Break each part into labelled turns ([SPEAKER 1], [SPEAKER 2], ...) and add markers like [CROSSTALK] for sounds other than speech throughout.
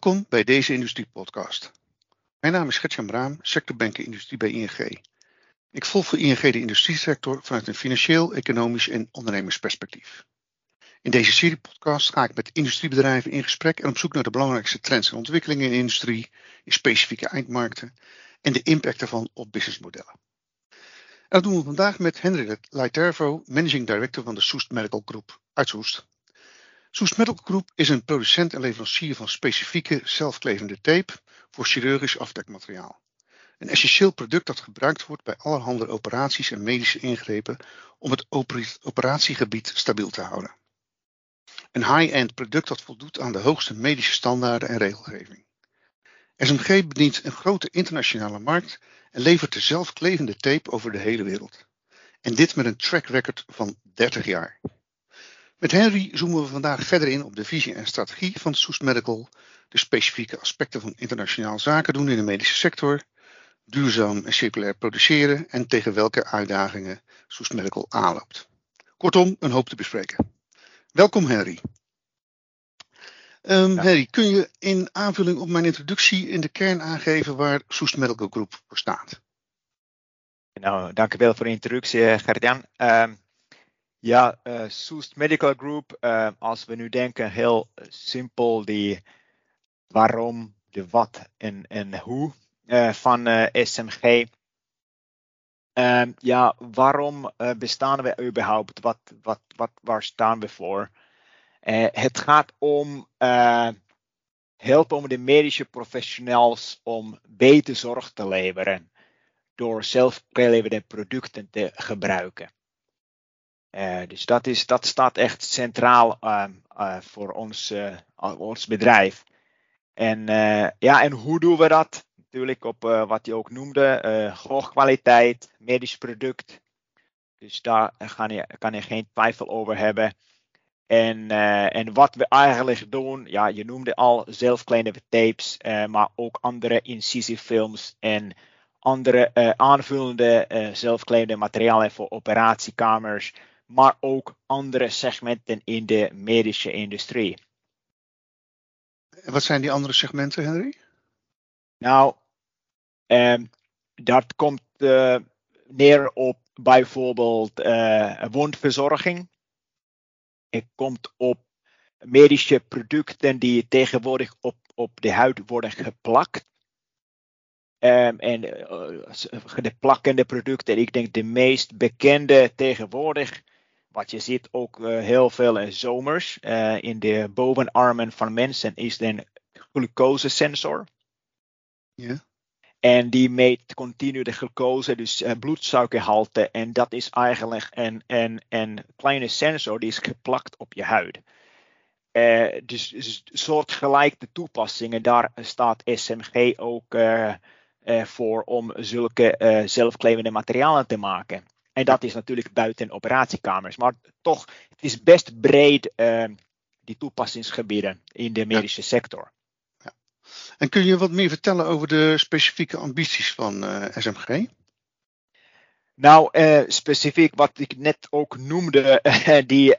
[SPEAKER 1] Welkom bij deze Industriepodcast. Mijn naam is Gertjan Braam, sectorbanker industrie bij ING. Ik volg voor ING de industriesector vanuit een financieel, economisch en ondernemersperspectief. In deze serie podcast ga ik met industriebedrijven in gesprek en op zoek naar de belangrijkste trends en ontwikkelingen in de industrie, in specifieke eindmarkten en de impact daarvan op businessmodellen. En dat doen we vandaag met Henry Leitervo, Managing Director van de Soest Medical Group uit Soest. Soest Medical Group is een producent en leverancier van specifieke zelfklevende tape voor chirurgisch afdekmateriaal. Een essentieel product dat gebruikt wordt bij allerhande operaties en medische ingrepen om het operatiegebied stabiel te houden. Een high-end product dat voldoet aan de hoogste medische standaarden en regelgeving. SMG bedient een grote internationale markt en levert de zelfklevende tape over de hele wereld. En dit met een track record van 30 jaar. Met Henry zoomen we vandaag verder in op de visie en strategie van Soest Medical, de specifieke aspecten van internationaal zaken doen in de medische sector, duurzaam en circulair produceren en tegen welke uitdagingen Soest Medical aanloopt. Kortom, een hoop te bespreken. Welkom Henry. Um, Henry, kun je in aanvulling op mijn introductie in de kern aangeven waar Soest Medical Group voor staat?
[SPEAKER 2] Nou, dankjewel voor de introductie, eh, Gert-Jan. Ja, uh, Soest Medical Group, uh, als we nu denken heel simpel die waarom, de wat en, en hoe uh, van SMG. Ehm, ja, waarom bestaan we überhaupt? Wat, wat, wat, waar staan we voor? het gaat om helpen om de medische professionals om beter zorg te leveren door zelfgeleverde producten te gebruiken. Uh, dus dat, is, dat staat echt centraal uh, uh, voor ons, ons bedrijf. En, ja, en hoe doen we dat? Natuurlijk op wat je ook noemde, hoge kwaliteit, medisch product. Dus daar kan je, kan je geen twijfel over hebben. En, en wat we eigenlijk doen, ja, je noemde al zelfkleinere tapes, maar ook andere incisiefilms en andere aanvullende zelfkleinere materialen voor operatiekamers maar ook andere segmenten in de medische industrie.
[SPEAKER 1] En wat zijn die andere segmenten, Henry?
[SPEAKER 2] Nou, eh, dat komt uh, neer op bijvoorbeeld uh, wondverzorging. Het komt op medische producten die tegenwoordig op, op de huid worden geplakt. Um, en uh, de plakkende producten, ik denk de meest bekende tegenwoordig wat je ziet ook uh, heel veel in zomers uh, in de bovenarmen van mensen is een glucosesensor.
[SPEAKER 1] Ja.
[SPEAKER 2] En die meet continu de glucose, dus uh, bloedsuikergehalte. En dat is eigenlijk een, een, een kleine sensor die is geplakt op je huid. dus, dus soortgelijke toepassingen, daar staat SMG ook voor om zulke zelfklevende materialen te maken. En dat is natuurlijk buiten operatiekamers. Maar toch, het is best breed uh, die toepassingsgebieden in de medische sector.
[SPEAKER 1] Ja. En kun je wat meer vertellen over de specifieke ambities van uh, eh, SMG?
[SPEAKER 2] Nou, uh, specifiek wat ik net ook noemde, die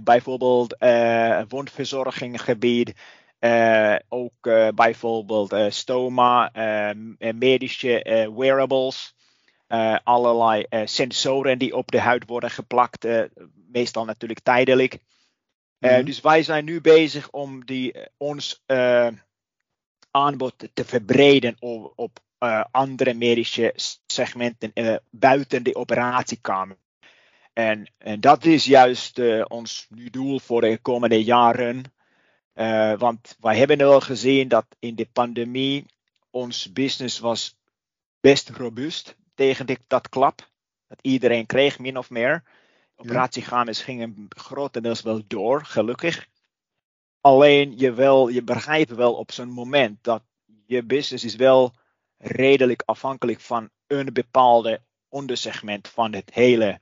[SPEAKER 2] bijvoorbeeld wondverzorginggebied, ook bijvoorbeeld stoma, medische wearables. Uh, allerlei uh, sensoren die op de huid worden geplakt, uh, meestal natuurlijk tijdelijk. Mm. Dus wij zijn nu bezig om die, ons aanbod te verbreden op, op andere medische segmenten buiten de operatiekamer. En, en, dat is juist ons nu doel voor de komende jaren. want wij hebben al gezien dat in de pandemie ons business was best robuust tegen dit, dat klap. Dat iedereen kreeg min of meer. Operatiegamers gingen grotendeels wel door, gelukkig. Alleen je, wel, je begrijpt wel op zo'n moment dat je business is wel redelijk afhankelijk van een bepaalde ondersegment van het hele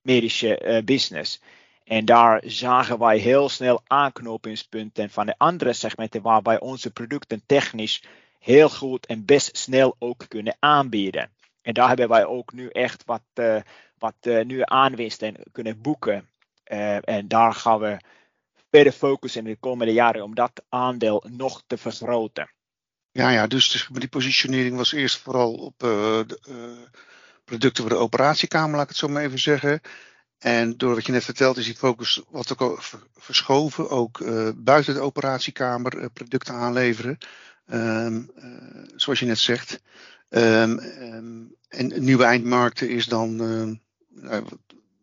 [SPEAKER 2] medische uh, business. En daar zagen wij heel snel aanknopingspunten van de andere segmenten waarbij onze producten technisch heel goed en best snel ook kunnen aanbieden. En daar hebben wij ook nu echt wat, uh, wat uh, nieuwe aanwinsten kunnen boeken. Uh, en daar gaan we verder focussen in de komende jaren om dat aandeel nog te vergroten.
[SPEAKER 1] Ja, ja dus die positionering was eerst vooral op producten voor de operatiekamer, laat ik het zo maar even zeggen. En door wat je net vertelt is die focus wat ook verschoven, ook uh, buiten de operatiekamer producten aanleveren. Um, zoals je net zegt. Um, um, en nieuwe eindmarkten is dan,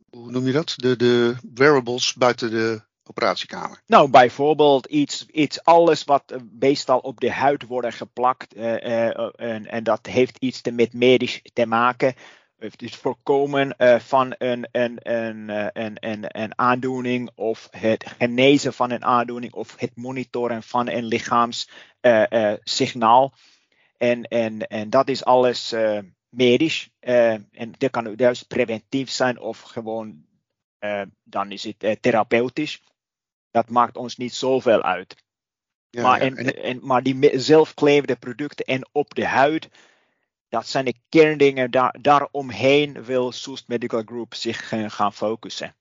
[SPEAKER 1] hoe noem je dat? De, de wearables buiten de operatiekamer?
[SPEAKER 2] Nou, bijvoorbeeld iets, iets alles wat meestal op de huid wordt geplakt. En, en, dat heeft iets te, met medisch te maken. Het voorkomen uh, van een, een, een, een, een, een aandoening of het genezen van een aandoening of het monitoren van een lichaamssignaal. en, en, en dat is alles medisch. en dat kan juist preventief zijn of gewoon dan is het therapeutisch dat maakt ons niet zoveel uit. Ja, maar, ja. En, en, maar die zelfklevende producten en op de huid, dat zijn de kerndingen. Daar, daaromheen wil Soest Medical Group zich uh, gaan focussen.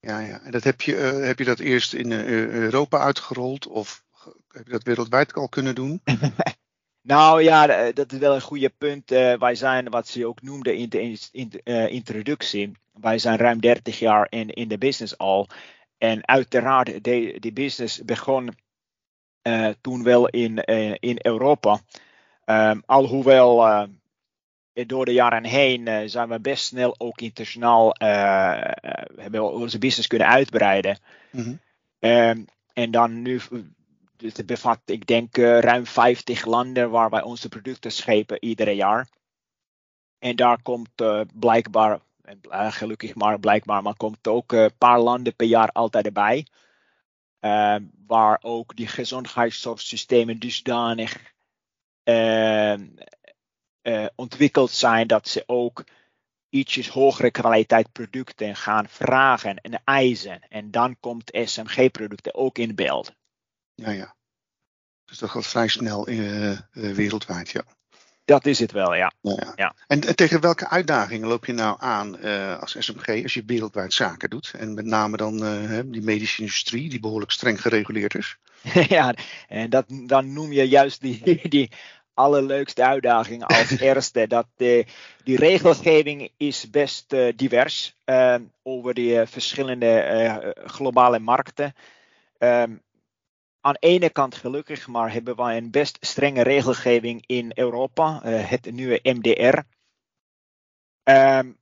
[SPEAKER 1] Ja, ja. En dat heb, je, uh, heb je dat eerst in uh, Europa uitgerold of heb je dat wereldwijd al kunnen doen? [LAUGHS]
[SPEAKER 2] nou ja, dat is wel een goede punt. wij zijn, wat ze ook noemde in de, in de introductie, wij zijn ruim 30 jaar in, in de business al. En uiteraard, die, die business begon uh, toen wel in, uh, in Europa. Um, alhoewel uh, door de jaren heen zijn we best snel ook internationaal hebben we onze business kunnen uitbreiden. Mm -hmm. um, en dan nu het bevat, ik denk, ruim 50 landen waar wij onze producten schepen iedere jaar. En daar komt blijkbaar en uh, gelukkig maar blijkbaar, maar komt ook een uh, paar landen per jaar altijd erbij. Uh, waar ook die gezondheidszorgsystemen dusdanig eh, ontwikkeld zijn dat ze ook ietsjes hogere kwaliteit producten gaan vragen en eisen. En dan komt SMG-producten ook in beeld.
[SPEAKER 1] Ja, ja. Dus dat gaat vrij snel uh, wereldwijd, ja.
[SPEAKER 2] Dat is het wel, ja. ja.
[SPEAKER 1] ja. En, en, tegen welke uitdagingen loop je nou aan uh, als SMG als je wereldwijd zaken doet? En met name dan uh, die medische industrie, die behoorlijk streng gereguleerd is. [LAUGHS]
[SPEAKER 2] ja, en dat, dan noem je juist die, die allerleukste uitdaging als [LAUGHS] eerste. Dat uh, die regelgeving is best divers over die verschillende globale markten. Um, aan de ene kant gelukkig, maar hebben wij een best strenge regelgeving in Europa, uh, het nieuwe MDR. Um, ehm,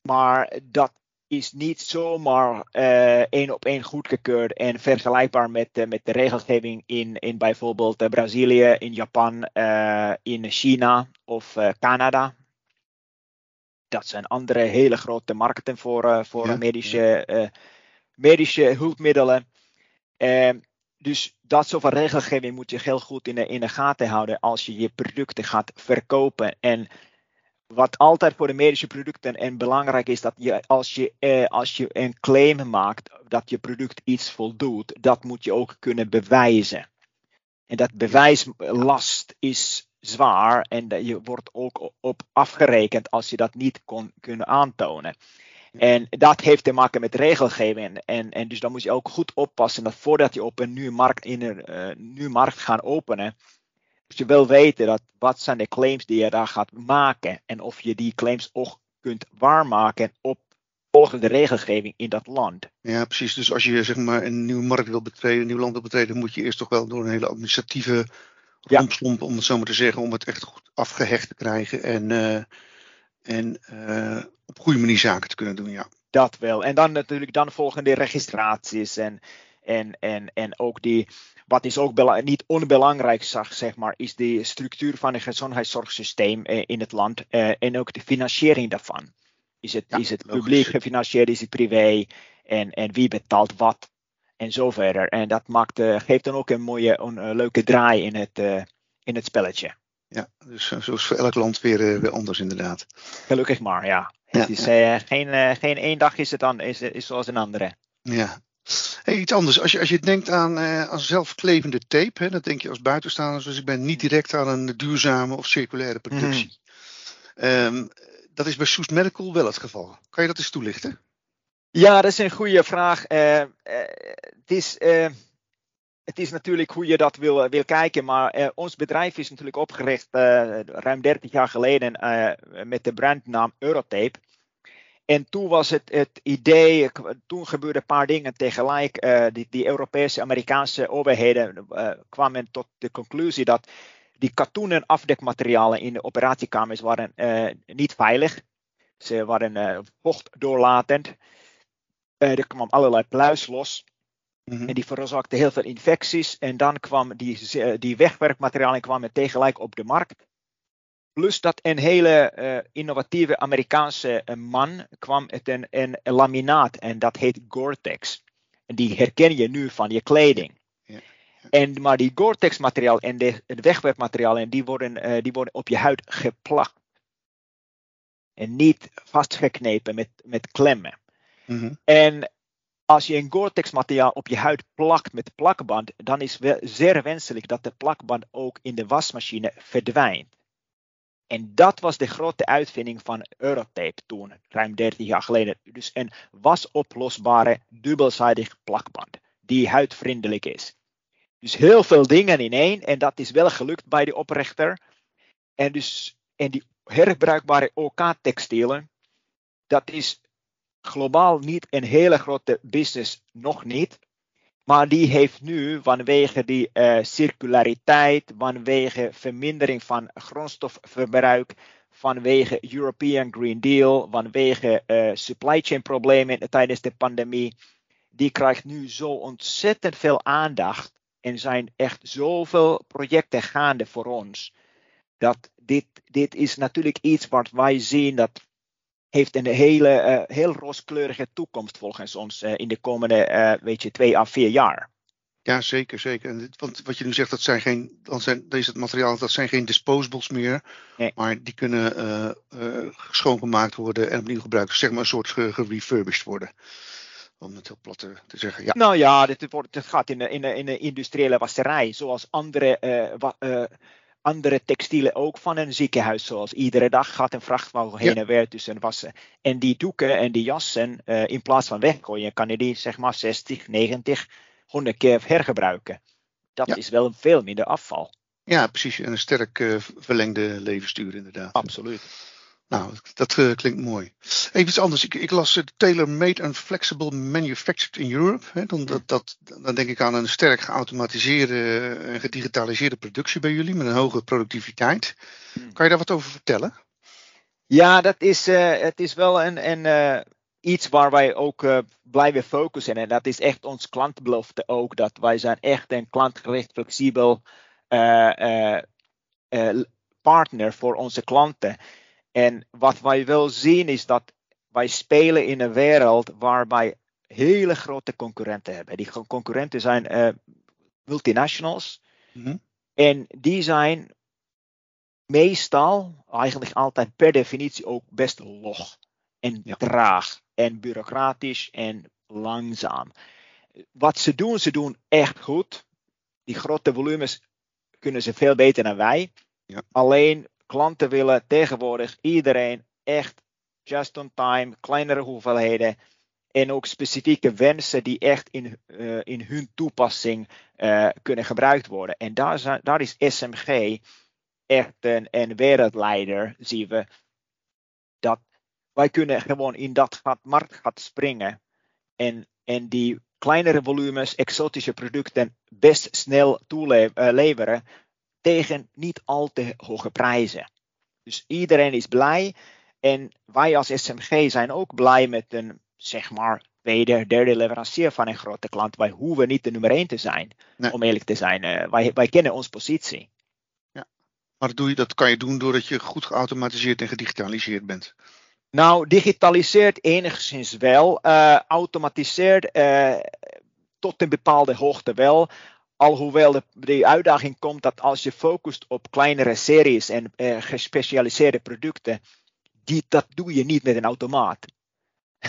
[SPEAKER 2] maar dat is niet zomaar uh, één op één goedgekeurd en vergelijkbaar met, uh, met de regelgeving in, in bijvoorbeeld Brazilië, in Japan, in China of Canada. Dat zijn andere hele grote markten voor, voor ja, medische, ja. medische hulpmiddelen. Um, dus dat soort van regelgeving moet je heel goed in de, in de gaten houden als je je producten gaat verkopen. En wat altijd voor de medische producten en belangrijk is dat je als je, eh, als je een claim maakt dat je product iets voldoet, dat moet je ook kunnen bewijzen. En dat bewijslast is zwaar en je wordt ook op afgerekend als je dat niet kon kunnen aantonen. En dat heeft te maken met regelgeving. En, en dus dan moet je ook goed oppassen dat voordat je op een nieuwe markt, in een uh, nieuwe markt gaat openen, je wil weten dat wat zijn de claims die je daar gaat maken en of je die claims ook kunt waarmaken op volgens de regelgeving in dat land.
[SPEAKER 1] Ja, precies. Dus als je zeg maar een nieuwe markt wil betreden, een nieuw land wil betreden, moet je eerst toch wel door een hele administratieve rompslomp, ja. om het zo maar te zeggen, om het echt goed afgehecht te krijgen en, uh, en uh, op goede manier zaken te kunnen doen, ja.
[SPEAKER 2] Dat wel. En dan natuurlijk dan volgen de registraties en, en, en, en ook die, wat is ook niet onbelangrijk, zeg maar, is de structuur van het gezondheidszorgsysteem eh, in het land eh, en ook de financiering daarvan. Is het, ja, is het publiek gefinancierd, is het privé en, en wie betaalt wat en zo verder. En dat maakt, uh, geeft dan ook een mooie, een, leuke draai in het, in het spelletje.
[SPEAKER 1] Ja, dus zo is voor elk land weer, weer anders inderdaad.
[SPEAKER 2] Gelukkig maar, ja. Het is geen, geen één dag is het dan, is, is zoals een andere.
[SPEAKER 1] Ja. Hey, iets anders. Als je, als je denkt aan, uh, aan zelfklevende tape, hè, dan denk je als buitenstaander, dus ik ben niet direct aan een duurzame of circulaire productie. Mm. Um, dat is bij Soest Medical wel het geval. Kan je dat eens toelichten?
[SPEAKER 2] Ja, dat is een goede vraag. Uh, uh, het is, uh, het is natuurlijk hoe je dat wil, wil kijken, maar ons bedrijf is natuurlijk opgericht ruim 30 jaar geleden met de brandnaam Eurotape. En toen was het het idee, toen gebeurden een paar dingen tegelijk. die, die Europese, Amerikaanse overheden kwamen tot de conclusie dat die katoenen afdekmaterialen in de operatiekamers waren niet veilig. Ze waren vochtdoorlatend. er kwam allerlei pluis los. Mhm. En die veroorzaakte heel veel infecties. En dan kwam die, eh, die wegwerkmaterialen kwamen tegelijk op de markt. Plus dat een hele uh, innovatieve Amerikaanse uh, man kwam met een, een, laminaat en dat heet Gore-Tex. En die herken je nu van je kleding. Ja, En, maar die Gore-Tex materiaal en de, het wegwerkmateriaal die worden, uh, die worden op je huid geplakt. En niet vastgeknepen met, met klemmen. Mm -hmm. En als je een Gore-Tex materiaal op je huid plakt met plakband, dan is het zeer wenselijk dat de plakband ook in de wasmachine verdwijnt. En dat was de grote uitvinding van Eurotape toen, ruim 30 jaar geleden. Dus een wasoplosbare dubbelzijdig plakband, die huidvriendelijk is. Dus heel veel dingen in één, en dat is wel gelukt bij de oprichter. En, dus, en die herbruikbare OK-textielen, dat is globaal niet een hele grote business, nog niet. Maar die heeft nu, vanwege die uh, circulariteit, vanwege vermindering van grondstofverbruik, vanwege European Green Deal, vanwege uh, supply chain problemen tijdens de pandemie, die krijgt nu zo ontzettend veel aandacht en zijn echt zoveel projecten gaande voor ons. Dat dit, dit is natuurlijk iets wat wij zien dat heeft een hele, uh, heel rooskleurige toekomst volgens ons uh, in de komende, uh, weet je, twee à vier jaar.
[SPEAKER 1] Ja, zeker, zeker. En dit, want wat je nu zegt, dat zijn geen, dan zijn, deze materialen, dat zijn geen disposables meer, nee. maar die kunnen schoongemaakt worden en opnieuw gebruikt, zeg maar een soort gerefurbished worden. Om het heel plat te, te, zeggen. Ja.
[SPEAKER 2] Nou ja, dit, wordt, dit gaat in de, in, de, in de industriële wasserij, zoals andere andere textielen ook van een ziekenhuis. Zoals iedere dag gaat een vrachtwagen heen en weer tussen wassen. En die doeken en die jassen, uh, in plaats van weggooien, kan je die zeg maar 60, 90, 100 keer hergebruiken. Dat ja. is wel veel minder afval.
[SPEAKER 1] Ja, precies. En een sterk uh, verlengde levensduur inderdaad.
[SPEAKER 2] Absoluut.
[SPEAKER 1] Nou, dat uh, klinkt mooi. Even iets anders. Ik, ik las uh, Tailor-Made and Flexible Manufactured in Europe. Hè, dan, dat, dat, dan denk ik aan een sterk geautomatiseerde en gedigitaliseerde productie bij jullie met een hoge productiviteit. Hmm. Kan je daar wat over vertellen?
[SPEAKER 2] Ja, dat is, uh, het is wel een, een, iets waar wij ook blijven focussen. En dat is echt ons klantbelofte ook. Dat wij zijn echt een klantgericht, flexibel partner voor onze klanten. En wat wij wel zien is dat wij spelen in een wereld waarbij hele grote concurrenten hebben. Die concurrenten zijn uh, multinationals. Mm-hmm. En die zijn meestal, eigenlijk altijd per definitie ook best log. En ja. traag en bureaucratisch en langzaam. Wat ze doen, ze doen echt goed. Die grote volumes kunnen ze veel beter dan wij. Ja. Alleen klanten willen tegenwoordig iedereen echt just on time, kleinere hoeveelheden en ook specifieke wensen die echt in, uh, in hun toepassing uh, kunnen gebruikt worden. En daar, daar is SMG echt een, een wereldleider, zien we. Dat wij kunnen gewoon in dat marktgat springen en, en die kleinere volumes, exotische producten best snel toeleveren uh, tegen niet al te hoge prijzen. Dus iedereen is blij. En wij als SMG zijn ook blij met een, zeg maar, tweede, derde leverancier van een grote klant. Wij hoeven niet de nummer één te zijn, nee. om eerlijk te zijn. Uh, wij, wij kennen onze positie.
[SPEAKER 1] Ja, maar dat, doe je, dat kan je doen doordat je goed geautomatiseerd en gedigitaliseerd bent.
[SPEAKER 2] Nou, digitaliseert enigszins wel. Uh, automatiseert uh, tot een bepaalde hoogte wel. Alhoewel de, uitdaging komt dat als je focust op kleinere series en uh, gespecialiseerde producten, die, dat doe je niet met een automaat. [LAUGHS]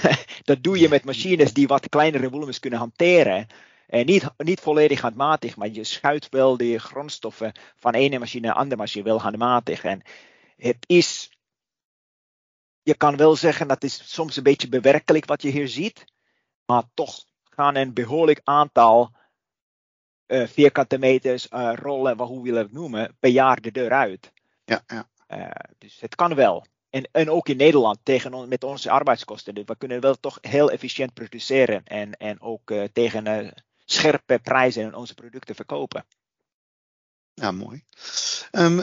[SPEAKER 2] dat doe je met machines die wat kleinere volumes kunnen hanteren. En niet, niet volledig handmatig, maar je schuift wel de grondstoffen van ene machine naar andere machine wel handmatig. En het is, je kan wel zeggen dat is soms een beetje bewerkelijk wat je hier ziet, maar toch gaan een behoorlijk aantal uh, vierkante meters, uh, rollen, wat hoe we het noemen, per jaar de deur uit.
[SPEAKER 1] Ja, ja.
[SPEAKER 2] Uh, dus het kan wel. En, en ook in Nederland tegen on, met onze arbeidskosten. Dus we kunnen wel toch heel efficiënt produceren en, en ook tegen scherpe prijzen onze producten verkopen.
[SPEAKER 1] Ja, mooi. Um,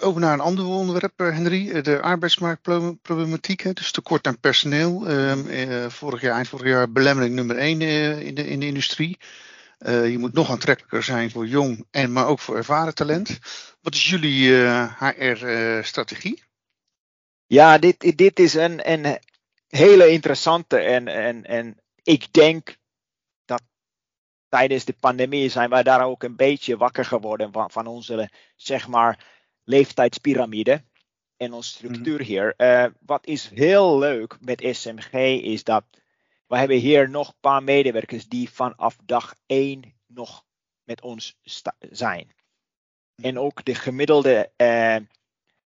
[SPEAKER 1] over naar een ander onderwerp, Henry. De arbeidsmarktproblematiek, dus tekort aan personeel. Um, vorig jaar, eind vorig jaar, belemmering nummer één in, de, in de industrie. Uh, je moet nog aantrekkelijker zijn voor jong en maar ook voor ervaren talent. Wat is jullie HR-strategie?
[SPEAKER 2] ja, dit, dit is een, een hele interessante en, en, en ik denk dat tijdens de pandemie zijn wij daar ook een beetje wakker geworden van, van onze zeg maar leeftijdspyramide en onze structuur mhm. hier. Uh, wat is heel leuk met SMG is dat we hebben hier nog een paar medewerkers die vanaf dag 1 nog met ons zijn. En ook de gemiddelde eh,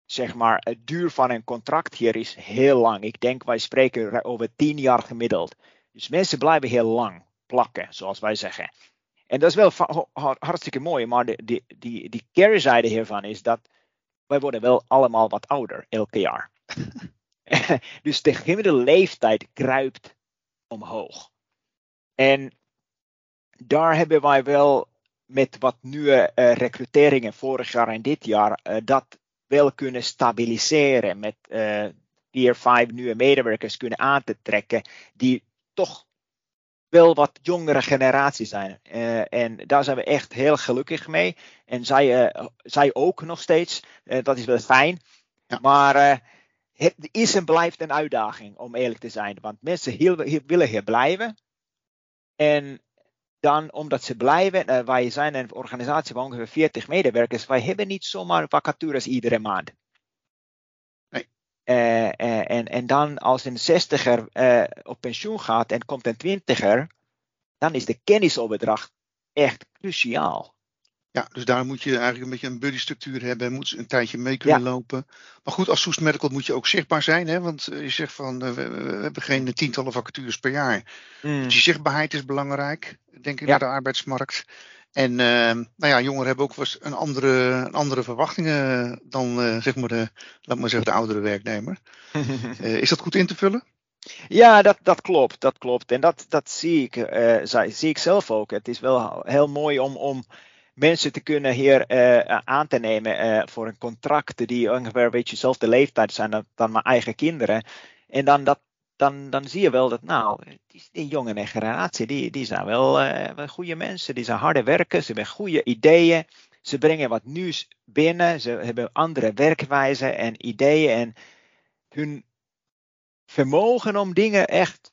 [SPEAKER 2] zeg maar, het duur van een contract hier is heel lang. Ik denk wij spreken over 10 jaar gemiddeld. Dus mensen blijven heel lang plakken, zoals wij zeggen. En dat is wel hartstikke mooi, maar de, die, die, die hiervan is dat wij worden wel allemaal wat ouder elke jaar. [LAUGHS] [LAUGHS] dus de gemiddelde leeftijd kruipt omhoog. En daar hebben wij wel met wat nieuwe uh, recruteringen vorig jaar en dit jaar uh, dat wel kunnen stabiliseren met uh, vier, vijf nieuwe medewerkers kunnen aan te trekken die toch wel wat jongere generatie zijn. en daar zijn we echt heel gelukkig mee. En zij, zij ook nog steeds. dat is wel fijn. Ja. Maar het is en blijft een uitdaging, om eerlijk te zijn. Want mensen heel, willen hier blijven. En dan, omdat ze blijven, uh, wij zijn een organisatie van ongeveer 40 medewerkers, wij hebben niet zomaar vacatures iedere maand.
[SPEAKER 1] Nee.
[SPEAKER 2] Uh, uh, en, en dan als een 60er op pensioen gaat en komt een 20er, dan is de kennisoverdracht echt cruciaal.
[SPEAKER 1] Ja, dus daar moet je eigenlijk een beetje een buddy-structuur hebben. Moet een tijdje mee kunnen lopen. Maar goed, als Soest Medical moet je ook zichtbaar zijn. Hè? Want eh, je zegt van, uh, we, hebben geen tientallen vacatures per jaar. Mm. Dus je zichtbaarheid is belangrijk, denk ik, ja. naar de arbeidsmarkt. En uh, nou ja, jongeren hebben ook wel eens een andere, een andere verwachtingen dan, uh, zeg maar, de, laat maar zeggen, de oudere werknemer. [LAUGHS] is dat goed in te vullen?
[SPEAKER 2] Ja, dat, dat klopt. Dat klopt. En dat, dat zie, ik, zie ik zelf ook. Het is wel heel mooi om... om mensen te kunnen hier uh, aan te nemen uh, voor een contract die ongeveer een beetje dezelfde leeftijd zijn dan, dan mijn eigen kinderen. En dan, dat, dan, dan zie je wel dat, nou, die, die jonge generatie, die, die zijn wel, wel goede mensen, die zijn harde werkers, ze hebben goede ideeën, ze brengen wat nieuws binnen, ze hebben andere werkwijzen en ideeën en hun vermogen om dingen echt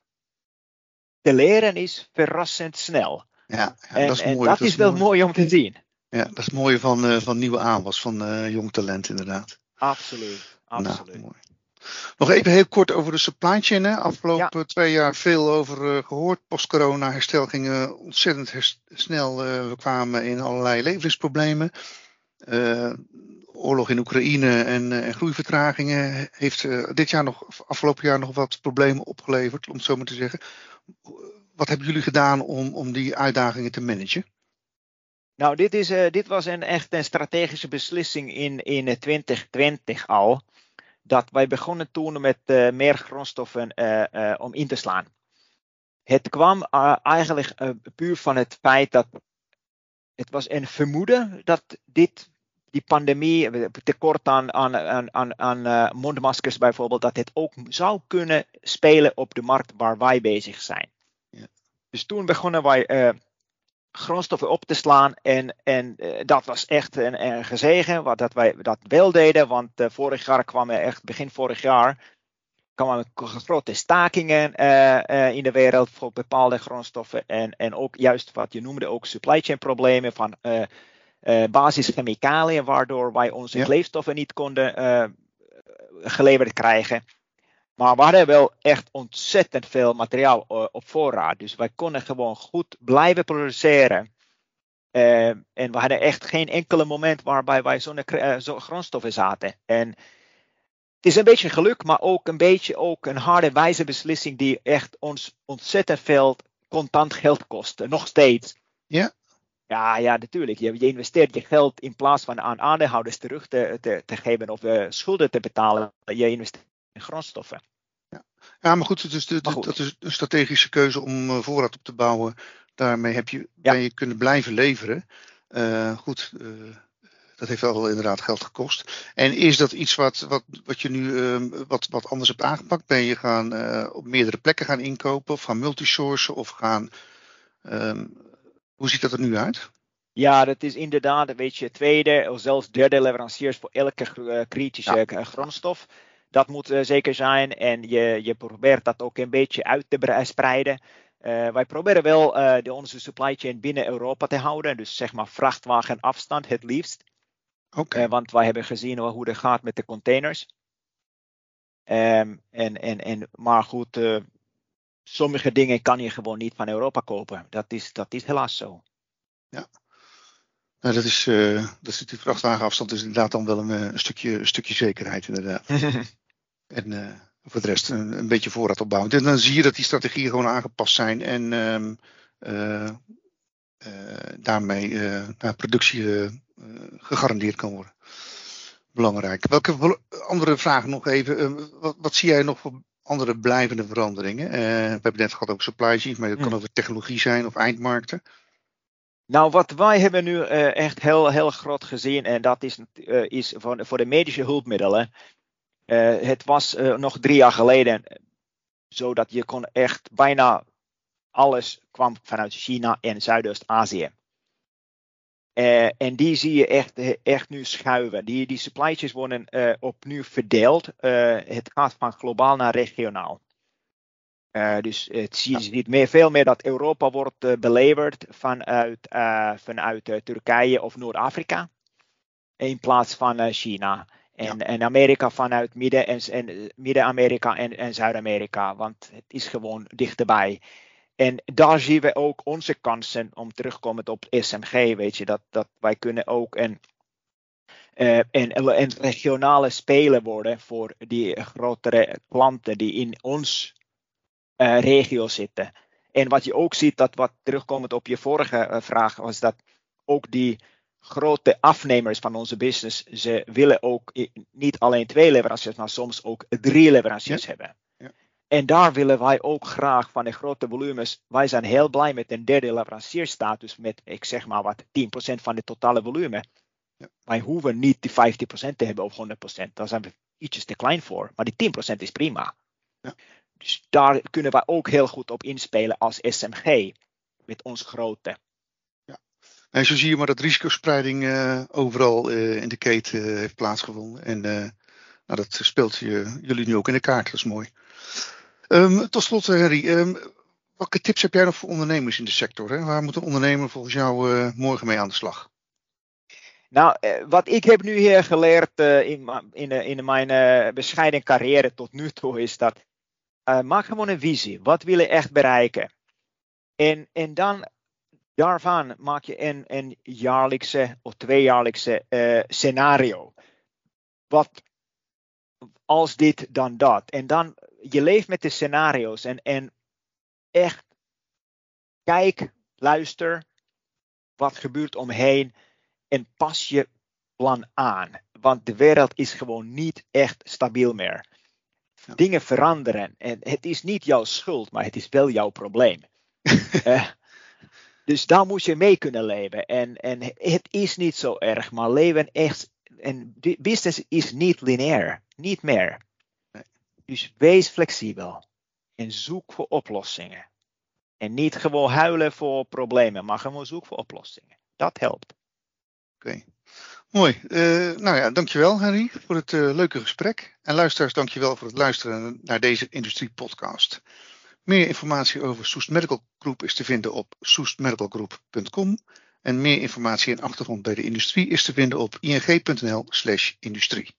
[SPEAKER 2] te leren is verrassend snel.
[SPEAKER 1] Ja, ja dat is mooi.
[SPEAKER 2] dat, is wel mooi. om te zien.
[SPEAKER 1] Ja, dat is het mooie van, uh, van nieuwe aanwas, van uh, jong talent inderdaad.
[SPEAKER 2] Absoluut, nou, absoluut.
[SPEAKER 1] Nou, mooi. Nog even heel kort over de supply chain. Hè. Afgelopen twee jaar veel over uh, gehoord. Post-corona herstel ging ontzettend snel. we kwamen in allerlei leveringsproblemen. oorlog in Oekraïne en, en groeivertragingen heeft dit jaar nog, afgelopen jaar nog wat problemen opgeleverd, om het zo maar te zeggen wat hebben jullie gedaan om, om die uitdagingen te managen?
[SPEAKER 2] Nou, dit, is, uh, dit was een, echt een strategische beslissing in, in 2020 al. Dat wij begonnen toen met uh, meer grondstoffen om in te slaan. Het kwam eigenlijk puur van het feit dat het was een vermoeden dat dit, die pandemie, tekort aan, aan, aan, aan mondmaskers bijvoorbeeld, dat het ook zou kunnen spelen op de markt waar wij bezig zijn. Dus toen begonnen wij uh, grondstoffen op te slaan. En, en uh, dat was echt een, een gezegen wat dat wij dat wel deden. Want uh, vorig jaar kwamen echt, begin vorig jaar, kwamen grote stakingen in de wereld voor bepaalde grondstoffen. En, en ook juist wat je noemde, ook supply chain problemen van basischemicaliën, waardoor wij onze ja. kleefstoffen niet konden geleverd krijgen. Maar we hadden wel echt ontzettend veel materiaal uh, op voorraad. Dus wij konden gewoon goed blijven produceren. Uh, en we hadden echt geen enkele moment waarbij wij zo'n uh, zo grondstoffen zaten. En het is een beetje geluk, maar ook een beetje ook een harde wijze beslissing die echt ons ontzettend veel contant geld kost, nog steeds.
[SPEAKER 1] Ja.
[SPEAKER 2] Ja, ja, natuurlijk. Je, je investeert je geld in plaats van aan aandeelhouders terug te, te, te geven of uh, schulden te betalen. Je investeert in grondstoffen.
[SPEAKER 1] Ja, ja maar goed, dus de, goed. dat is een strategische keuze om uh, voorraad op te bouwen. Daarmee heb je, ja. ben je kunnen blijven leveren. Uh, goed, dat heeft wel inderdaad geld gekost. En is dat iets wat, wat, wat je nu uh, wat, wat anders hebt aangepakt? Ben je gaan op meerdere plekken gaan inkopen of gaan multisourcen of gaan. Um, hoe ziet dat er nu uit?
[SPEAKER 2] Ja, dat is inderdaad, weet je, tweede of zelfs derde leveranciers voor elke kritische ja. grondstof. Dat moet zeker zijn en je, je probeert dat ook een beetje uit te spreiden. Uh, wij proberen wel uh, de, onze supply chain binnen Europa te houden. Dus zeg maar vrachtwagenafstand het liefst.
[SPEAKER 1] Okay.
[SPEAKER 2] Uh, want wij hebben gezien hoe het gaat met de containers. Um, en, en, en, maar goed, sommige dingen kan je gewoon niet van Europa kopen. Dat is, dat is helaas zo.
[SPEAKER 1] Ja. Nou, dat is, uh, dat is die vrachtwagenafstand is inderdaad dan wel een, een, stukje, een stukje zekerheid inderdaad. [LAUGHS] en voor de rest een, een, beetje voorraad opbouwen. En dan zie je dat die strategieën gewoon aangepast zijn en um, daarmee naar productie eh, gegarandeerd kan worden. Belangrijk. Welke andere vragen nog even? Eh, wat, wat zie jij nog voor andere blijvende veranderingen? We hebben net gehad over supply chain, maar het kan hmm. over technologie zijn of eindmarkten.
[SPEAKER 2] Nou, wat wij hebben nu uh, echt heel, heel groot gezien, en dat is, uh, is voor, voor de medische hulpmiddelen. Uh, het was nog drie jaar geleden zo dat je kon echt bijna alles kwam vanuit China en Zuidoost-Azië. En die zie je echt, echt nu schuiven. Die, die supply chains worden opnieuw verdeeld. Het gaat van globaal naar regionaal. Dus het zie je ziet meer, veel meer dat Europa wordt beleverd vanuit, vanuit Turkije of Noord-Afrika. In plaats van China. En, ja. en, Amerika vanuit Midden- en, en Midden-Amerika en, en Zuid-Amerika. Want het is gewoon dichterbij. En daar zien we ook onze kansen om terugkomen op SMG. Weet je, dat, dat wij kunnen ook een, een, een regionale speler worden voor die grotere klanten die in ons uh, regio zitten. En wat je ook ziet, dat wat terugkomend op je vorige uh, vraag, was dat ook die grote afnemers van onze business, ze willen ook niet alleen twee leveranciers, maar soms ook drie leveranciers ja. hebben. En daar willen wij ook graag van de grote volumes. Wij zijn heel blij met een derde leverancierstatus met, ik zeg maar wat, 10% van het totale volume. Ja. Wij hoeven niet die 50% te hebben of 100%. Daar zijn we ietsjes te klein voor. Maar die 10% is prima. Ja. Dus daar kunnen wij ook heel goed op inspelen als SMG. Met ons grote.
[SPEAKER 1] Ja. En zo zie je maar dat risicospreiding uh, overal uh, in de keten uh, heeft plaatsgevonden. En nou, dat speelt je, jullie nu ook in de kaart. Dat is mooi. Um, tot slot, Henry, um, welke tips heb jij nog voor ondernemers in de sector? Hè? Waar moet een ondernemer volgens jou morgen mee aan de slag?
[SPEAKER 2] Nou, wat ik heb nu hier geleerd in, in, in, mijn bescheiden carrière tot nu toe is dat maak gewoon een visie. Wat wil je echt bereiken? En, en dan daarvan maak je een, een jaarlijkse of tweejaarlijkse scenario. Wat als dit dan dat. En dan je leeft met de scenario's en, en echt kijk, luister wat gebeurt omheen en pas je plan aan. Want de wereld is gewoon niet echt stabiel meer. Dingen veranderen en het is niet jouw schuld, maar het is wel jouw probleem. uh, [LAUGHS] dus daar moet je mee kunnen leven. En, en het is niet zo erg, maar leven echt. En business is niet lineair, niet meer. Dus wees flexibel en zoek voor oplossingen. En niet gewoon huilen voor problemen, maar gewoon zoek voor oplossingen. Dat helpt.
[SPEAKER 1] Oké, okay. Mooi. Uh, nou ja, dankjewel Henry voor het uh, leuke gesprek. En luisteraars, dankjewel voor het luisteren naar deze Industrie Podcast. Meer informatie over Soest Medical Group is te vinden op soestmedicalgroup.com. En meer informatie en achtergrond bij de industrie is te vinden op ing.nl/industrie.